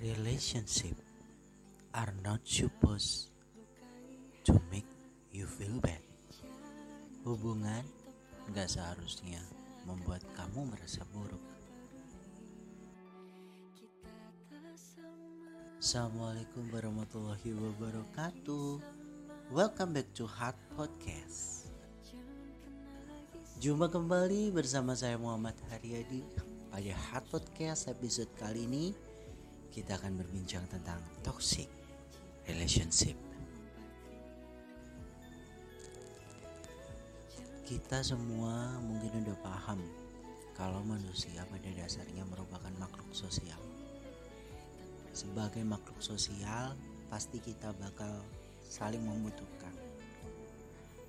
Relationship are not supposed to make you feel bad. Hubungan gak seharusnya membuat kamu merasa buruk. Assalamualaikum warahmatullahi wabarakatuh. Welcome back to Heart Podcast. Jumpa kembali bersama saya Muhammad Haryadi pada Heart Podcast episode kali ini kita akan berbincang tentang toxic relationship. Kita semua mungkin udah paham kalau manusia pada dasarnya merupakan makhluk sosial. Sebagai makhluk sosial, pasti kita bakal saling membutuhkan.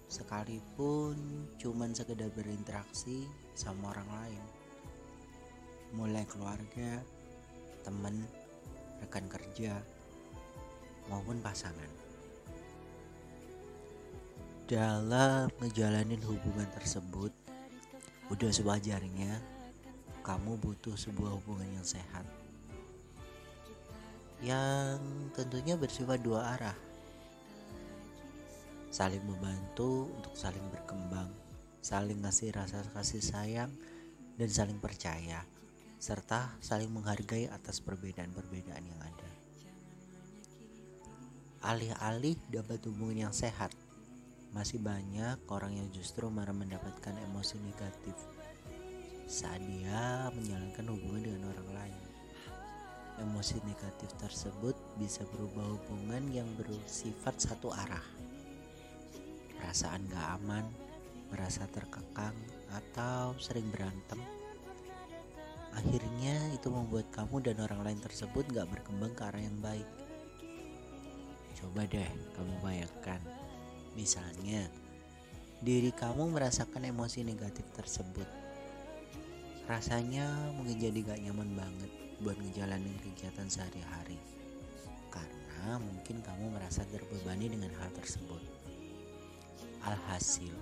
Sekalipun cuman sekedar berinteraksi sama orang lain. Mulai keluarga, teman, rekan kerja, maupun pasangan. Dalam ngejalanin hubungan tersebut, udah sewajarnya kamu butuh sebuah hubungan yang sehat. Yang tentunya bersifat dua arah. Saling membantu untuk saling berkembang, saling ngasih rasa kasih sayang, dan saling percaya serta saling menghargai atas perbedaan-perbedaan yang ada. Alih-alih dapat hubungan yang sehat, masih banyak orang yang justru marah mendapatkan emosi negatif saat dia menjalankan hubungan dengan orang lain. Emosi negatif tersebut bisa berubah hubungan yang bersifat satu arah. Perasaan gak aman, merasa terkekang, atau sering berantem Akhirnya itu membuat kamu dan orang lain tersebut gak berkembang ke arah yang baik. Coba deh kamu bayangkan, misalnya diri kamu merasakan emosi negatif tersebut. Rasanya mungkin jadi gak nyaman banget buat ngejalanin kegiatan sehari-hari. Karena mungkin kamu merasa terbebani dengan hal tersebut. Alhasil,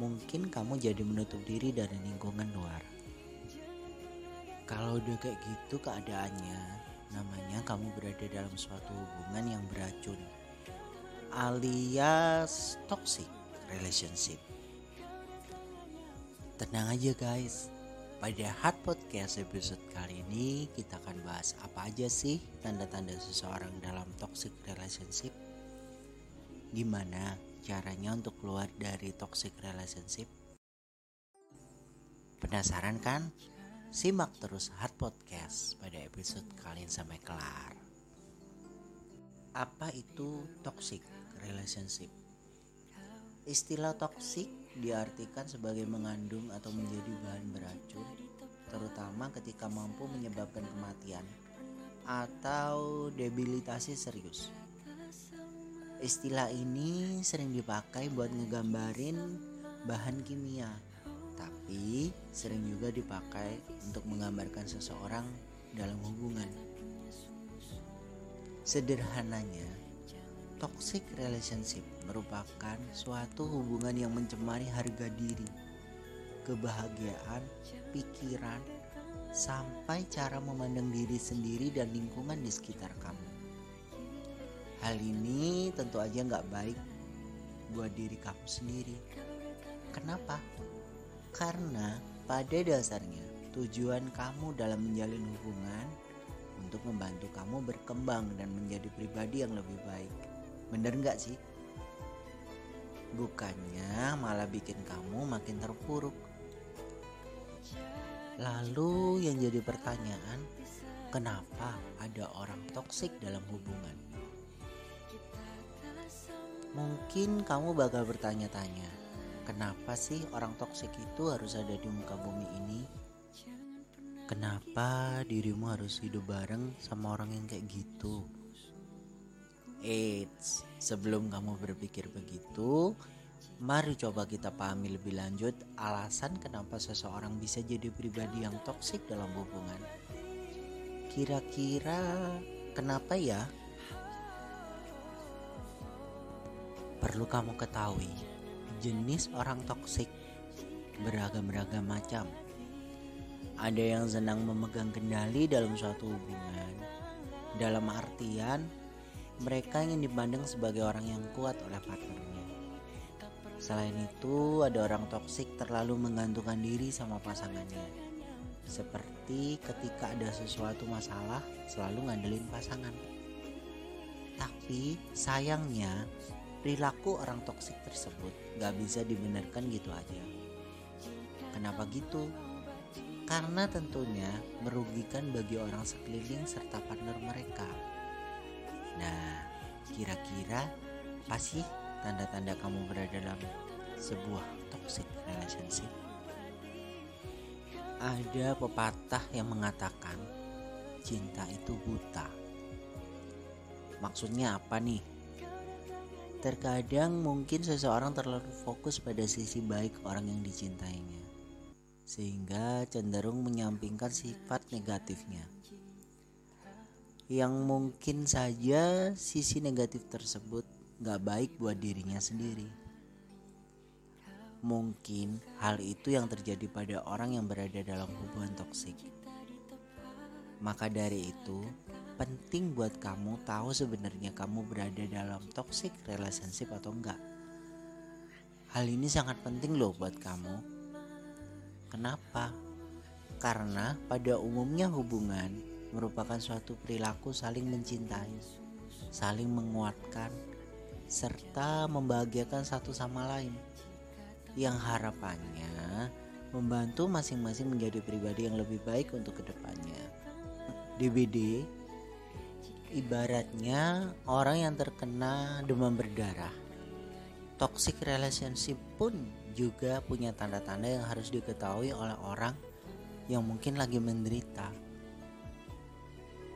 mungkin kamu jadi menutup diri dari lingkungan luar kalau udah kayak gitu keadaannya, namanya kamu berada dalam suatu hubungan yang beracun alias toxic relationship. Tenang aja guys, pada Hard Podcast episode kali ini kita akan bahas apa aja sih tanda-tanda seseorang dalam toxic relationship. Gimana caranya untuk keluar dari toxic relationship? Penasaran kan? Simak terus Hard Podcast pada episode kalian sampai kelar. Apa itu toxic relationship? Istilah toxic diartikan sebagai mengandung atau menjadi bahan beracun, terutama ketika mampu menyebabkan kematian atau debilitasi serius. Istilah ini sering dipakai buat ngegambarin bahan kimia tapi sering juga dipakai untuk menggambarkan seseorang dalam hubungan. Sederhananya, toxic relationship merupakan suatu hubungan yang mencemari harga diri, kebahagiaan, pikiran, sampai cara memandang diri sendiri dan lingkungan di sekitar kamu. Hal ini tentu aja nggak baik buat diri kamu sendiri. Kenapa? Karena pada dasarnya tujuan kamu dalam menjalin hubungan untuk membantu kamu berkembang dan menjadi pribadi yang lebih baik. Bener nggak sih? Bukannya malah bikin kamu makin terpuruk. Lalu yang jadi pertanyaan, kenapa ada orang toksik dalam hubungan? Mungkin kamu bakal bertanya-tanya, Kenapa sih orang toksik itu harus ada di muka bumi ini? Kenapa dirimu harus hidup bareng sama orang yang kayak gitu? Eits, sebelum kamu berpikir begitu, mari coba kita pahami lebih lanjut alasan kenapa seseorang bisa jadi pribadi yang toksik dalam hubungan. Kira-kira kenapa ya? Perlu kamu ketahui, jenis orang toksik beragam-ragam macam. Ada yang senang memegang kendali dalam suatu hubungan, dalam artian mereka ingin dipandang sebagai orang yang kuat oleh partnernya. Selain itu, ada orang toksik terlalu menggantungkan diri sama pasangannya. Seperti ketika ada sesuatu masalah, selalu ngandelin pasangan. Tapi sayangnya, perilaku orang toksik tersebut gak bisa dibenarkan gitu aja. Kenapa gitu? Karena tentunya merugikan bagi orang sekeliling serta partner mereka. Nah, kira-kira apa sih tanda-tanda kamu berada dalam sebuah toxic relationship? Ada pepatah yang mengatakan cinta itu buta. Maksudnya apa nih? Terkadang mungkin seseorang terlalu fokus pada sisi baik orang yang dicintainya, sehingga cenderung menyampingkan sifat negatifnya yang mungkin saja sisi negatif tersebut gak baik buat dirinya sendiri. Mungkin hal itu yang terjadi pada orang yang berada dalam hubungan toksik. Maka dari itu, penting buat kamu tahu sebenarnya kamu berada dalam toxic relationship atau enggak. Hal ini sangat penting loh buat kamu. Kenapa? Karena pada umumnya hubungan merupakan suatu perilaku saling mencintai, saling menguatkan, serta membahagiakan satu sama lain. Yang harapannya membantu masing-masing menjadi pribadi yang lebih baik untuk ke depannya. DBD ibaratnya orang yang terkena demam berdarah. Toxic relationship pun juga punya tanda-tanda yang harus diketahui oleh orang yang mungkin lagi menderita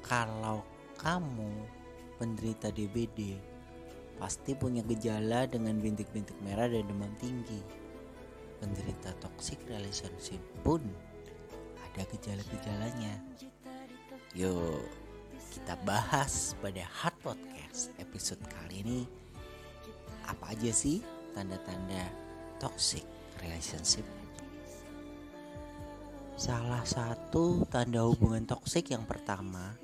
kalau kamu penderita DBD pasti punya gejala dengan bintik-bintik merah dan demam tinggi. Penderita toxic relationship pun ada gejala-gejalanya. Yuk, kita bahas pada Hard Podcast episode kali ini. Apa aja sih tanda-tanda toxic relationship? Salah satu tanda hubungan toksik yang pertama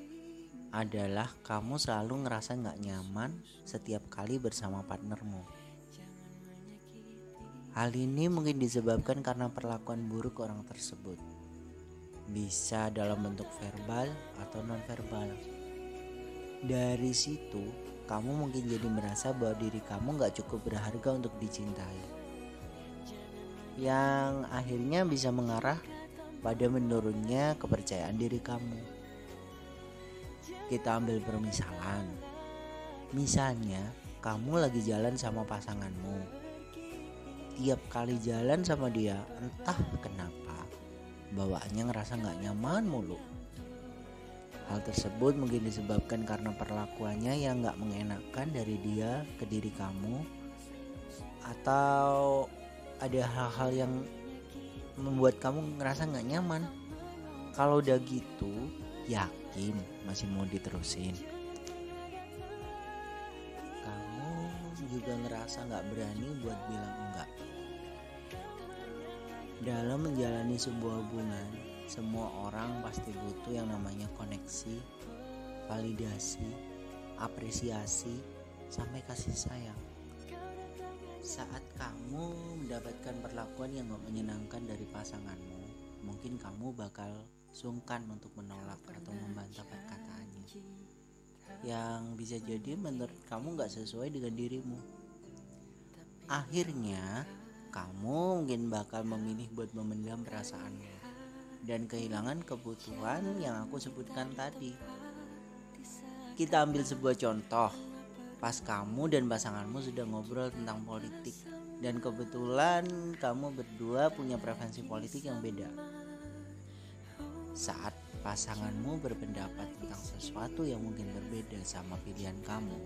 adalah kamu selalu ngerasa nggak nyaman setiap kali bersama partnermu. Hal ini mungkin disebabkan karena perlakuan buruk orang tersebut. Bisa dalam bentuk verbal atau non-verbal. Dari situ, kamu mungkin jadi merasa bahwa diri kamu nggak cukup berharga untuk dicintai. Yang akhirnya bisa mengarah pada menurunnya kepercayaan diri kamu kita ambil permisalan. Misalnya, kamu lagi jalan sama pasanganmu. Tiap kali jalan sama dia, entah kenapa, bawaannya ngerasa nggak nyaman mulu. Hal tersebut mungkin disebabkan karena perlakuannya yang nggak mengenakan dari dia ke diri kamu, atau ada hal-hal yang membuat kamu ngerasa nggak nyaman. Kalau udah gitu, Yakin masih mau diterusin? Kamu juga ngerasa gak berani buat bilang enggak. Dalam menjalani sebuah hubungan, semua orang pasti butuh yang namanya koneksi, validasi, apresiasi, sampai kasih sayang. Saat kamu mendapatkan perlakuan yang gak menyenangkan dari pasanganmu, mungkin kamu bakal sungkan untuk menolak atau membantah perkataannya. Yang bisa jadi menurut kamu gak sesuai dengan dirimu. Akhirnya kamu mungkin bakal memilih buat memendam perasaanmu dan kehilangan kebutuhan yang aku sebutkan tadi kita ambil sebuah contoh pas kamu dan pasanganmu sudah ngobrol tentang politik dan kebetulan kamu berdua punya preferensi politik yang beda saat pasanganmu berpendapat tentang sesuatu yang mungkin berbeda sama pilihan kamu,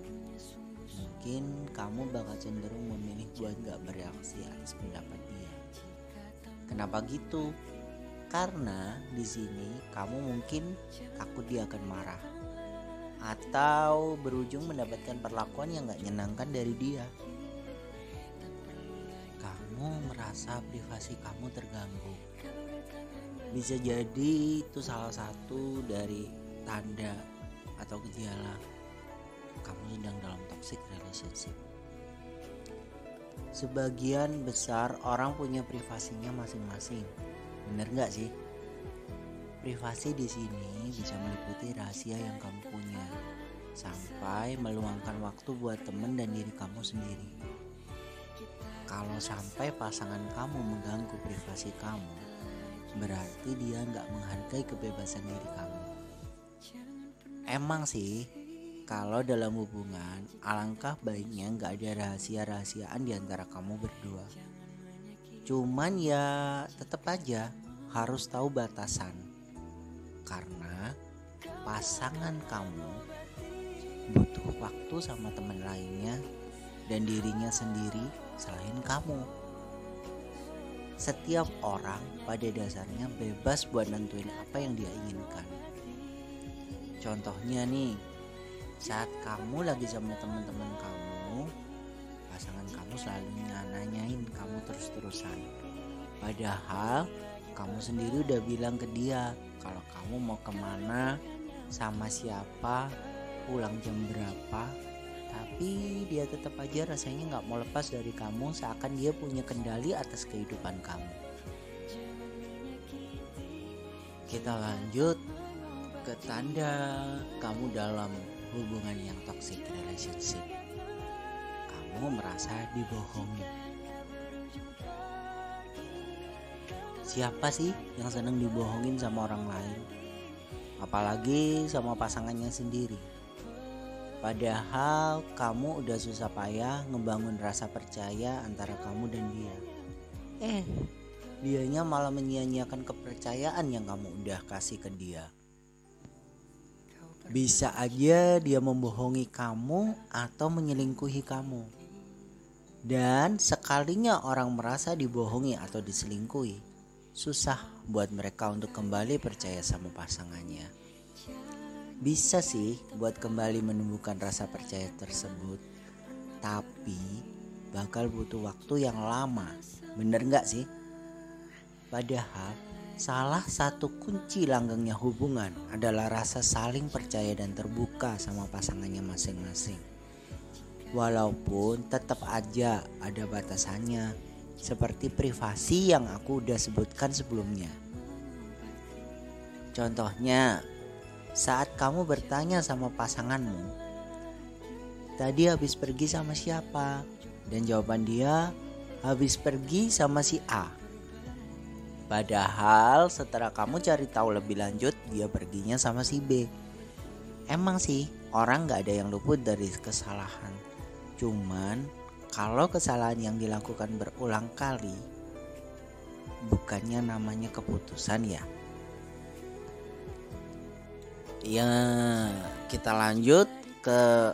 mungkin kamu bakal cenderung memilih buat gak bereaksi atas pendapat dia. Kenapa gitu? Karena di sini kamu mungkin takut dia akan marah atau berujung mendapatkan perlakuan yang gak menyenangkan dari dia. Kamu merasa privasi kamu terganggu bisa jadi itu salah satu dari tanda atau gejala kamu sedang dalam toxic relationship. Sebagian besar orang punya privasinya masing-masing. Bener nggak sih? Privasi di sini bisa meliputi rahasia yang kamu punya, sampai meluangkan waktu buat temen dan diri kamu sendiri. Kalau sampai pasangan kamu mengganggu privasi kamu, berarti dia nggak menghargai kebebasan diri kamu. Emang sih, kalau dalam hubungan, alangkah baiknya nggak ada rahasia-rahasiaan di antara kamu berdua. Cuman ya tetap aja harus tahu batasan. Karena pasangan kamu butuh waktu sama teman lainnya dan dirinya sendiri selain kamu. Setiap orang pada dasarnya bebas buat nentuin apa yang dia inginkan. Contohnya nih, saat kamu lagi sama teman-teman kamu pasangan kamu selalu nanyain kamu terus-terusan. Padahal kamu sendiri udah bilang ke dia kalau kamu mau ke mana sama siapa pulang jam berapa. Tapi dia tetap aja rasanya nggak mau lepas dari kamu seakan dia punya kendali atas kehidupan kamu. Kita lanjut ke tanda kamu dalam hubungan yang toxic relationship. Kamu merasa dibohongi. Siapa sih yang senang dibohongin sama orang lain? Apalagi sama pasangannya sendiri. Padahal kamu udah susah payah ngebangun rasa percaya antara kamu dan dia. Eh, dianya malah menyia-nyiakan kepercayaan yang kamu udah kasih ke dia. Bisa aja dia membohongi kamu atau menyelingkuhi kamu. Dan sekalinya orang merasa dibohongi atau diselingkuhi, susah buat mereka untuk kembali percaya sama pasangannya. Bisa sih buat kembali menumbuhkan rasa percaya tersebut, tapi bakal butuh waktu yang lama. Bener nggak sih? Padahal Salah satu kunci langgengnya hubungan adalah rasa saling percaya dan terbuka sama pasangannya masing-masing. Walaupun tetap aja ada batasannya, seperti privasi yang aku udah sebutkan sebelumnya. Contohnya, saat kamu bertanya sama pasanganmu, "Tadi habis pergi sama siapa?" dan jawaban dia, "Habis pergi sama si A." Padahal setelah kamu cari tahu lebih lanjut dia perginya sama si B. Emang sih orang gak ada yang luput dari kesalahan. Cuman kalau kesalahan yang dilakukan berulang kali bukannya namanya keputusan ya. Ya kita lanjut ke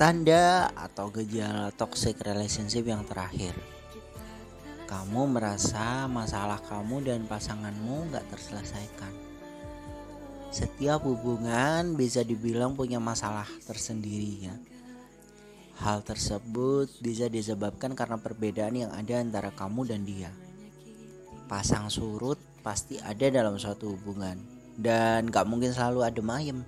tanda atau gejala toxic relationship yang terakhir kamu merasa masalah kamu dan pasanganmu gak terselesaikan. Setiap hubungan bisa dibilang punya masalah tersendiri ya. Hal tersebut bisa disebabkan karena perbedaan yang ada antara kamu dan dia. Pasang surut pasti ada dalam suatu hubungan dan gak mungkin selalu ada mayem.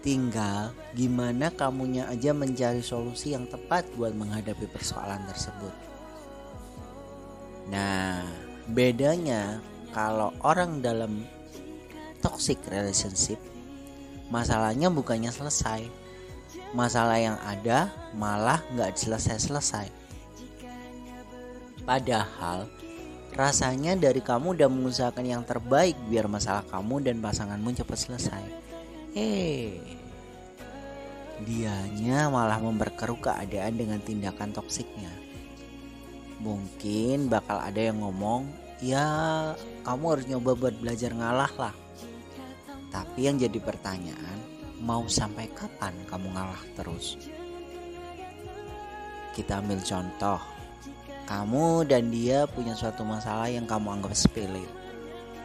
Tinggal gimana kamunya aja mencari solusi yang tepat buat menghadapi persoalan tersebut. Nah, bedanya kalau orang dalam toxic relationship, masalahnya bukannya selesai. Masalah yang ada malah nggak selesai-selesai. Padahal rasanya dari kamu udah mengusahakan yang terbaik biar masalah kamu dan pasanganmu cepat selesai. Eh, dianya malah memperkeruh keadaan dengan tindakan toksiknya mungkin bakal ada yang ngomong ya kamu harus nyoba buat belajar ngalah lah tapi yang jadi pertanyaan mau sampai kapan kamu ngalah terus? Kita ambil contoh. Kamu dan dia punya suatu masalah yang kamu anggap sepele.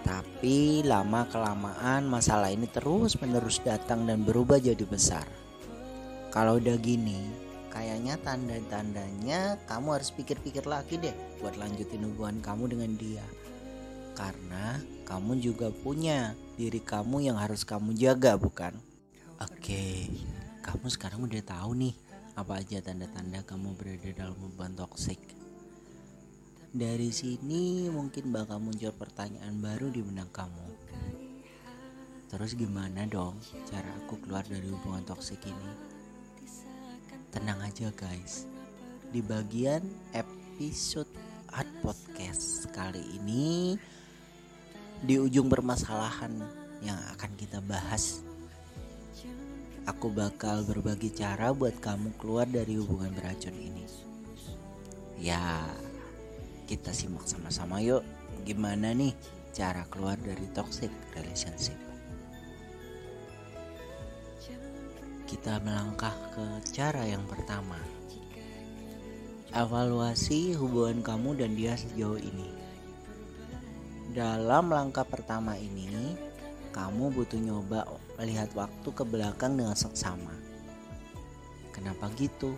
Tapi lama kelamaan masalah ini terus menerus datang dan berubah jadi besar. Kalau udah gini kayaknya tanda-tandanya kamu harus pikir-pikir lagi deh buat lanjutin hubungan kamu dengan dia. Karena kamu juga punya diri kamu yang harus kamu jaga, bukan? Oke, kamu sekarang udah tahu nih apa aja tanda-tanda kamu berada dalam hubungan toksik. Dari sini mungkin bakal muncul pertanyaan baru di benak kamu. Terus gimana dong cara aku keluar dari hubungan toksik ini? Tenang aja guys. Di bagian episode Art Podcast kali ini di ujung permasalahan yang akan kita bahas aku bakal berbagi cara buat kamu keluar dari hubungan beracun ini. Ya, kita simak sama-sama yuk. Gimana nih cara keluar dari toxic relationship? Kita melangkah ke cara yang pertama. Evaluasi hubungan kamu dan dia sejauh ini. Dalam langkah pertama ini, kamu butuh nyoba melihat waktu ke belakang dengan seksama. Kenapa gitu?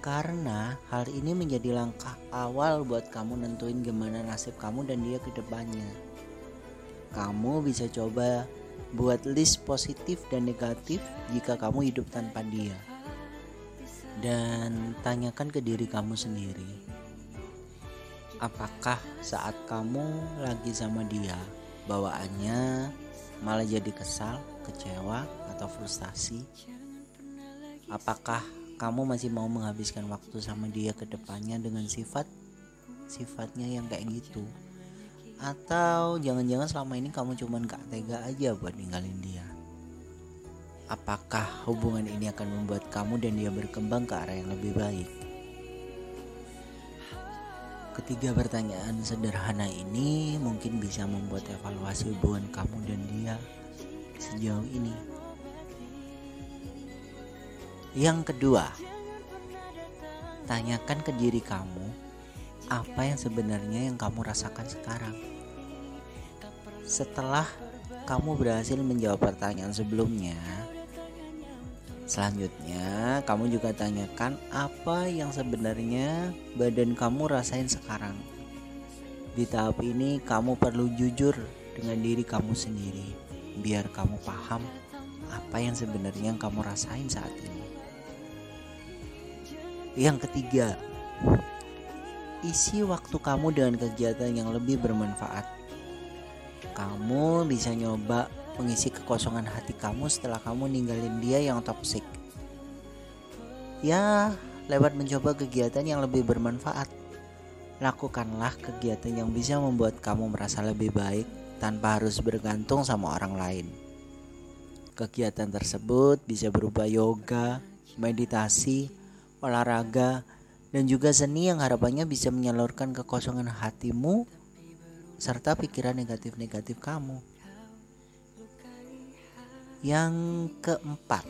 Karena hal ini menjadi langkah awal buat kamu nentuin gimana nasib kamu dan dia ke depannya. Kamu bisa coba buat list positif dan negatif jika kamu hidup tanpa dia. Dan tanyakan ke diri kamu sendiri. Apakah saat kamu lagi sama dia, bawaannya malah jadi kesal, kecewa, atau frustasi? Apakah kamu masih mau menghabiskan waktu sama dia ke depannya dengan sifat sifatnya yang kayak gitu? Atau jangan-jangan selama ini kamu cuman gak tega aja buat ninggalin dia? Apakah hubungan ini akan membuat kamu dan dia berkembang ke arah yang lebih baik? Ketiga pertanyaan sederhana ini mungkin bisa membuat evaluasi hubungan kamu dan dia sejauh ini. Yang kedua, tanyakan ke diri kamu apa yang sebenarnya yang kamu rasakan sekarang. Setelah kamu berhasil menjawab pertanyaan sebelumnya, Selanjutnya, kamu juga tanyakan apa yang sebenarnya badan kamu rasain sekarang. Di tahap ini, kamu perlu jujur dengan diri kamu sendiri, biar kamu paham apa yang sebenarnya kamu rasain saat ini. Yang ketiga, isi waktu kamu dengan kegiatan yang lebih bermanfaat. Kamu bisa nyoba mengisi kekosongan hati kamu setelah kamu ninggalin dia yang toksik. Ya, lewat mencoba kegiatan yang lebih bermanfaat. Lakukanlah kegiatan yang bisa membuat kamu merasa lebih baik tanpa harus bergantung sama orang lain. Kegiatan tersebut bisa berupa yoga, meditasi, olahraga, dan juga seni yang harapannya bisa menyalurkan kekosongan hatimu serta pikiran negatif-negatif kamu. Yang keempat,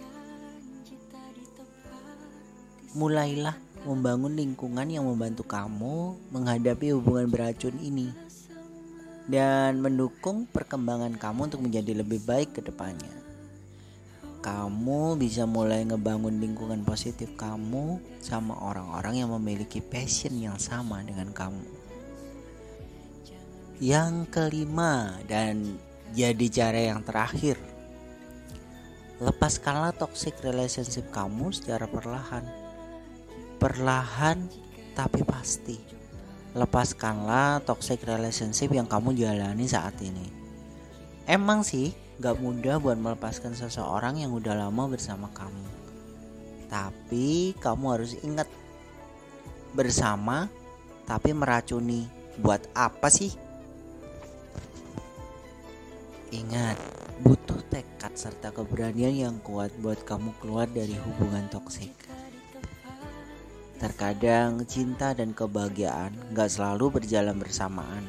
mulailah membangun lingkungan yang membantu kamu menghadapi hubungan beracun ini dan mendukung perkembangan kamu untuk menjadi lebih baik ke depannya. Kamu bisa mulai ngebangun lingkungan positif kamu sama orang-orang yang memiliki passion yang sama dengan kamu. Yang kelima dan jadi cara yang terakhir Lepaskanlah toxic relationship kamu secara perlahan. Perlahan tapi pasti. Lepaskanlah toxic relationship yang kamu jalani saat ini. Emang sih gak mudah buat melepaskan seseorang yang udah lama bersama kamu. Tapi kamu harus ingat bersama tapi meracuni. Buat apa sih? Ingat, butuh tekad serta keberanian yang kuat buat kamu keluar dari hubungan toksik. Terkadang cinta dan kebahagiaan gak selalu berjalan bersamaan.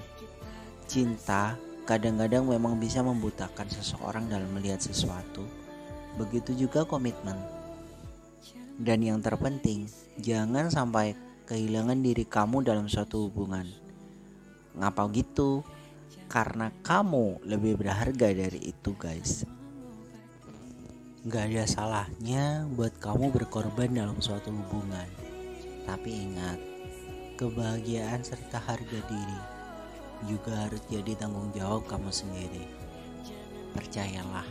Cinta kadang-kadang memang bisa membutakan seseorang dalam melihat sesuatu. Begitu juga komitmen. Dan yang terpenting, jangan sampai kehilangan diri kamu dalam suatu hubungan. Ngapa gitu? Karena kamu lebih berharga dari itu guys. Gak ada salahnya buat kamu berkorban dalam suatu hubungan. Tapi ingat Kebahagiaan serta harga diri Juga harus jadi tanggung jawab kamu sendiri. Percayalah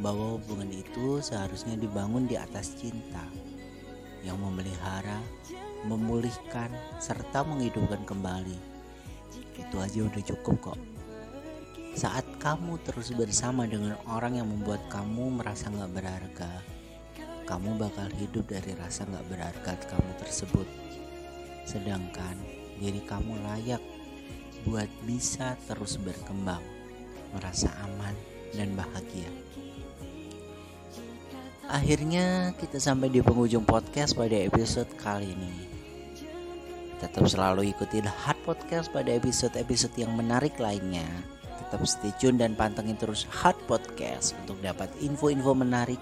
bahwa hubungan itu seharusnya dibangun di atas cinta yang memelihara, memulihkan, serta menghidupkan kembali. Itu aja udah cukup kok. Saat kamu terus bersama dengan orang yang membuat kamu merasa gak berharga, kamu bakal hidup dari rasa gak berharga kamu tersebut. Sedangkan diri kamu layak buat bisa terus berkembang, merasa aman dan bahagia. Akhirnya kita sampai di penghujung podcast pada episode kali ini. Tetap selalu ikuti Hot Podcast pada episode-episode yang menarik lainnya. Tetap stay tune dan pantengin terus Hot Podcast untuk dapat info-info menarik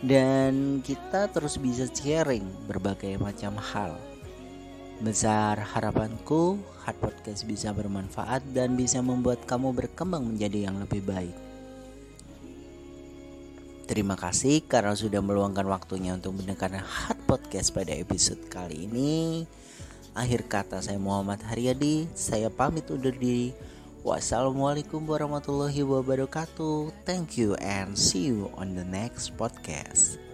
dan kita terus bisa sharing berbagai macam hal. Besar harapanku Hot Podcast bisa bermanfaat dan bisa membuat kamu berkembang menjadi yang lebih baik. Terima kasih karena sudah meluangkan waktunya untuk mendengarkan Hot Podcast pada episode kali ini. Akhir kata saya Muhammad Haryadi, saya pamit undur diri. Wassalamualaikum warahmatullahi wabarakatuh. Thank you and see you on the next podcast.